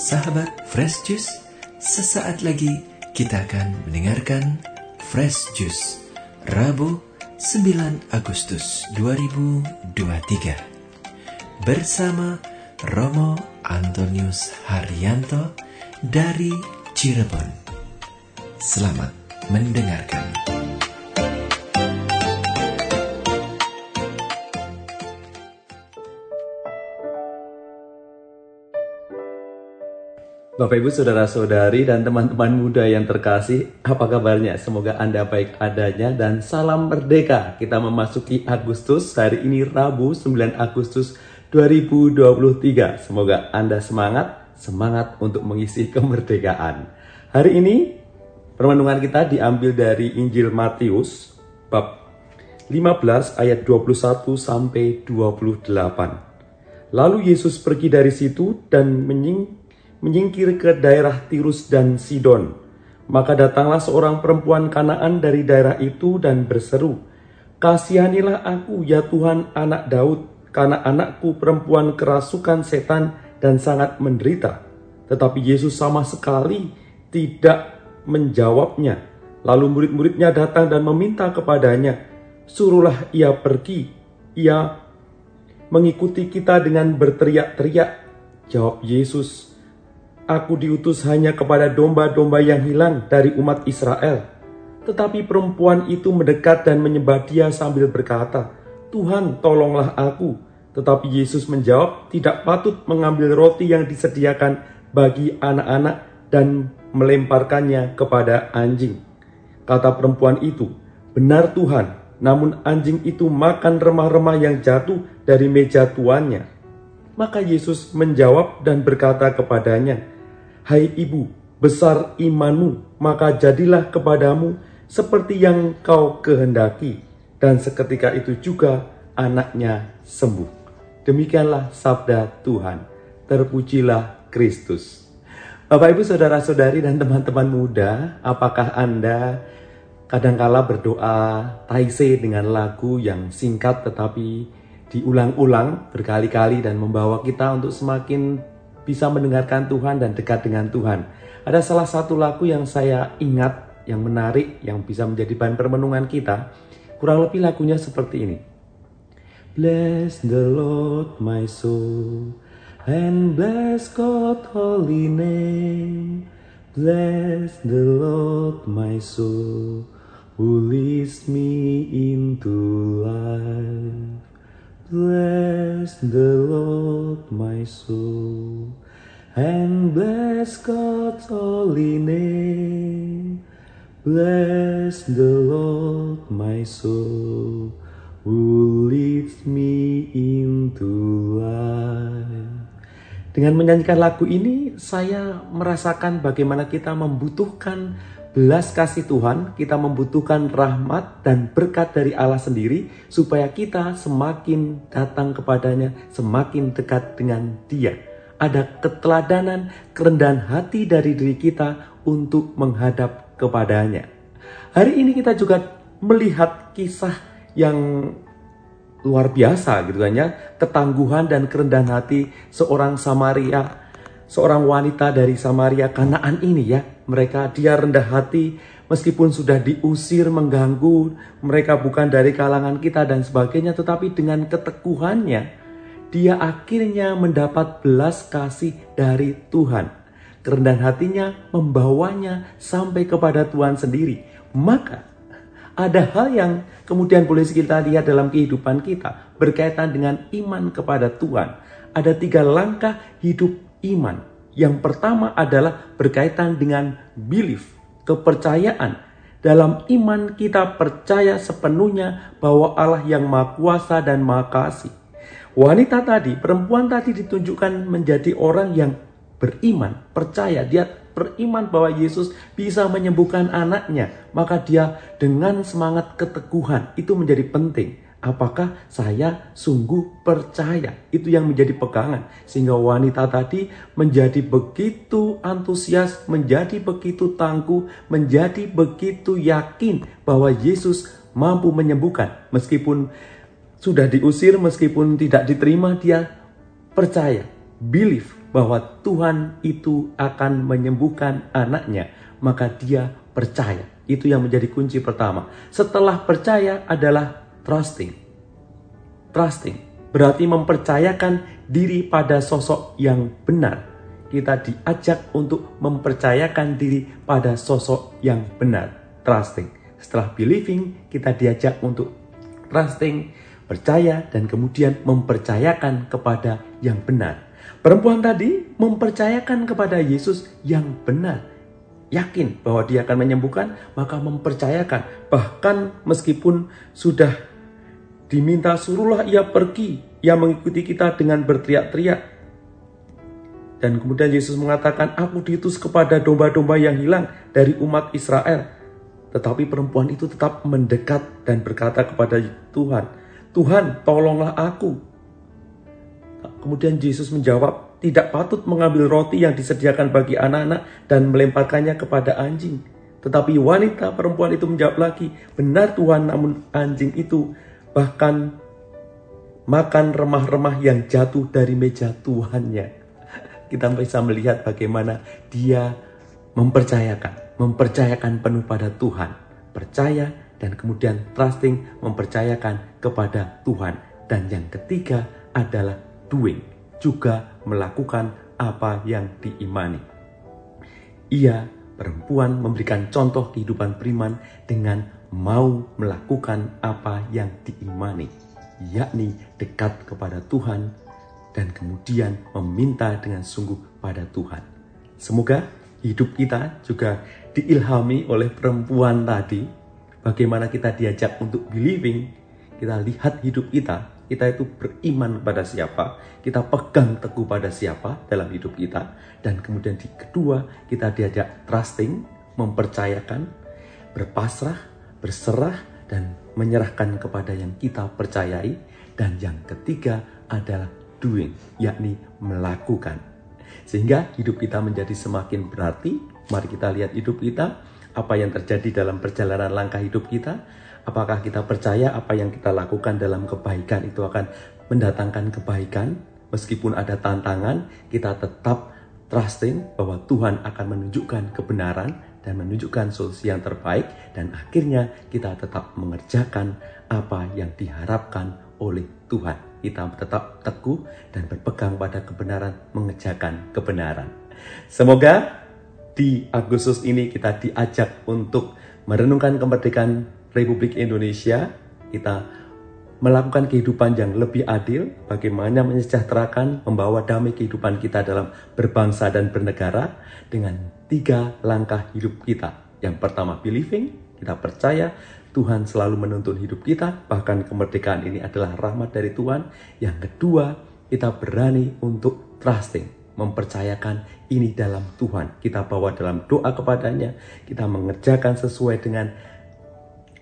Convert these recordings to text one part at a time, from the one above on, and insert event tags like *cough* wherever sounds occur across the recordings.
Sahabat Fresh Juice, sesaat lagi kita akan mendengarkan Fresh Juice Rabu 9 Agustus 2023 bersama Romo Antonius Haryanto dari Cirebon. Selamat mendengarkan. Bapak Ibu Saudara-saudari dan teman-teman muda yang terkasih, apa kabarnya? Semoga Anda baik adanya dan salam merdeka. Kita memasuki Agustus, hari ini Rabu 9 Agustus 2023. Semoga Anda semangat, semangat untuk mengisi kemerdekaan. Hari ini permenungan kita diambil dari Injil Matius bab 15 ayat 21 sampai 28. Lalu Yesus pergi dari situ dan menying menyingkir ke daerah Tirus dan Sidon. Maka datanglah seorang perempuan Kanaan dari daerah itu dan berseru, Kasihanilah aku ya Tuhan anak Daud, karena anakku perempuan kerasukan setan dan sangat menderita. Tetapi Yesus sama sekali tidak menjawabnya. Lalu murid-muridnya datang dan meminta kepadanya, Suruhlah ia pergi. Ia mengikuti kita dengan berteriak-teriak. Jawab Yesus, Aku diutus hanya kepada domba-domba yang hilang dari umat Israel. Tetapi perempuan itu mendekat dan menyembah dia sambil berkata, Tuhan tolonglah aku. Tetapi Yesus menjawab, tidak patut mengambil roti yang disediakan bagi anak-anak dan melemparkannya kepada anjing. Kata perempuan itu, benar Tuhan, namun anjing itu makan remah-remah yang jatuh dari meja tuannya. Maka Yesus menjawab dan berkata kepadanya, Hai ibu, besar imanmu, maka jadilah kepadamu seperti yang kau kehendaki. Dan seketika itu juga anaknya sembuh. Demikianlah sabda Tuhan. Terpujilah Kristus. Bapak ibu saudara-saudari dan teman-teman muda, apakah Anda kadangkala berdoa taise dengan lagu yang singkat tetapi diulang-ulang berkali-kali dan membawa kita untuk semakin bisa mendengarkan Tuhan dan dekat dengan Tuhan. Ada salah satu lagu yang saya ingat, yang menarik, yang bisa menjadi bahan permenungan kita. Kurang lebih lagunya seperti ini. Bless the Lord my soul and bless God holy name. Bless the Lord my soul who leads me into life. Bless the Lord, my soul, and bless God's holy name. Bless the Lord, my soul, who leads me into life. Dengan menyanyikan lagu ini, saya merasakan bagaimana kita membutuhkan belas kasih Tuhan, kita membutuhkan rahmat dan berkat dari Allah sendiri supaya kita semakin datang kepadanya, semakin dekat dengan Dia. Ada keteladanan, kerendahan hati dari diri kita untuk menghadap kepadanya. Hari ini kita juga melihat kisah yang luar biasa gitu kan ya, ketangguhan dan kerendahan hati seorang Samaria seorang wanita dari Samaria Kanaan ini ya. Mereka dia rendah hati meskipun sudah diusir mengganggu, mereka bukan dari kalangan kita dan sebagainya tetapi dengan keteguhannya dia akhirnya mendapat belas kasih dari Tuhan. Kerendahan hatinya membawanya sampai kepada Tuhan sendiri. Maka ada hal yang kemudian boleh kita lihat dalam kehidupan kita berkaitan dengan iman kepada Tuhan. Ada tiga langkah hidup iman. Yang pertama adalah berkaitan dengan belief, kepercayaan. Dalam iman kita percaya sepenuhnya bahwa Allah yang Maha Kuasa dan Maha Kasih. Wanita tadi, perempuan tadi ditunjukkan menjadi orang yang beriman, percaya, dia beriman bahwa Yesus bisa menyembuhkan anaknya, maka dia dengan semangat keteguhan itu menjadi penting. Apakah saya sungguh percaya? Itu yang menjadi pegangan. Sehingga wanita tadi menjadi begitu antusias, menjadi begitu tangguh, menjadi begitu yakin bahwa Yesus mampu menyembuhkan. Meskipun sudah diusir, meskipun tidak diterima, dia percaya, believe bahwa Tuhan itu akan menyembuhkan anaknya, maka dia percaya. Itu yang menjadi kunci pertama. Setelah percaya adalah trusting. Trusting berarti mempercayakan diri pada sosok yang benar. Kita diajak untuk mempercayakan diri pada sosok yang benar. Trusting. Setelah believing, kita diajak untuk trusting, percaya, dan kemudian mempercayakan kepada yang benar. Perempuan tadi mempercayakan kepada Yesus yang benar. Yakin bahwa dia akan menyembuhkan, maka mempercayakan. Bahkan meskipun sudah diminta suruhlah ia pergi, ia mengikuti kita dengan berteriak-teriak. Dan kemudian Yesus mengatakan, aku diutus kepada domba-domba yang hilang dari umat Israel. Tetapi perempuan itu tetap mendekat dan berkata kepada Tuhan, Tuhan tolonglah aku. Kemudian Yesus menjawab, tidak patut mengambil roti yang disediakan bagi anak-anak dan melemparkannya kepada anjing. Tetapi wanita perempuan itu menjawab lagi, benar Tuhan namun anjing itu bahkan makan remah-remah yang jatuh dari meja Tuhannya. *laughs* Kita bisa melihat bagaimana dia mempercayakan, mempercayakan penuh pada Tuhan. Percaya dan kemudian trusting, mempercayakan kepada Tuhan. Dan yang ketiga adalah doing, juga melakukan apa yang diimani. Ia perempuan memberikan contoh kehidupan beriman dengan mau melakukan apa yang diimani, yakni dekat kepada Tuhan dan kemudian meminta dengan sungguh pada Tuhan. Semoga hidup kita juga diilhami oleh perempuan tadi, bagaimana kita diajak untuk believing, kita lihat hidup kita kita itu beriman pada siapa, kita pegang teguh pada siapa dalam hidup kita, dan kemudian di kedua kita diajak trusting, mempercayakan, berpasrah, berserah, dan menyerahkan kepada yang kita percayai, dan yang ketiga adalah doing, yakni melakukan. Sehingga hidup kita menjadi semakin berarti, mari kita lihat hidup kita, apa yang terjadi dalam perjalanan langkah hidup kita, Apakah kita percaya apa yang kita lakukan dalam kebaikan itu akan mendatangkan kebaikan? Meskipun ada tantangan, kita tetap trusting bahwa Tuhan akan menunjukkan kebenaran dan menunjukkan solusi yang terbaik dan akhirnya kita tetap mengerjakan apa yang diharapkan oleh Tuhan. Kita tetap teguh dan berpegang pada kebenaran, mengerjakan kebenaran. Semoga di Agustus ini kita diajak untuk merenungkan kemerdekaan Republik Indonesia kita melakukan kehidupan yang lebih adil, bagaimana menyejahterakan, membawa damai kehidupan kita dalam berbangsa dan bernegara dengan tiga langkah hidup kita. Yang pertama, believing, kita percaya Tuhan selalu menuntun hidup kita, bahkan kemerdekaan ini adalah rahmat dari Tuhan. Yang kedua, kita berani untuk trusting, mempercayakan ini dalam Tuhan. Kita bawa dalam doa kepadanya, kita mengerjakan sesuai dengan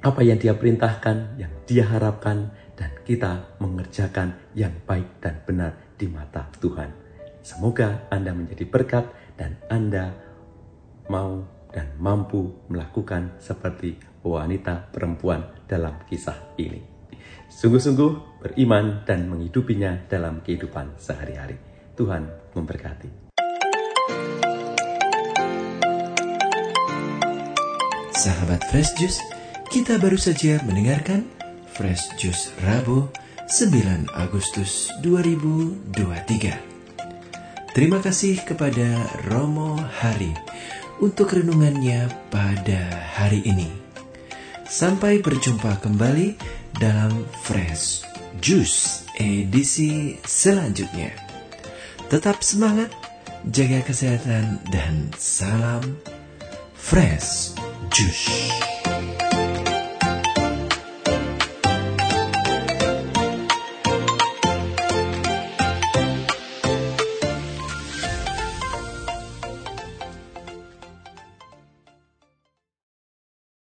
apa yang dia perintahkan, yang dia harapkan, dan kita mengerjakan yang baik dan benar di mata Tuhan. Semoga Anda menjadi berkat dan Anda mau dan mampu melakukan seperti wanita perempuan dalam kisah ini. Sungguh-sungguh beriman dan menghidupinya dalam kehidupan sehari-hari. Tuhan memberkati. Sahabat Fresh Juice, kita baru saja mendengarkan Fresh Juice Rabu 9 Agustus 2023. Terima kasih kepada Romo Hari untuk renungannya pada hari ini. Sampai berjumpa kembali dalam Fresh Juice edisi selanjutnya. Tetap semangat, jaga kesehatan, dan salam Fresh Juice.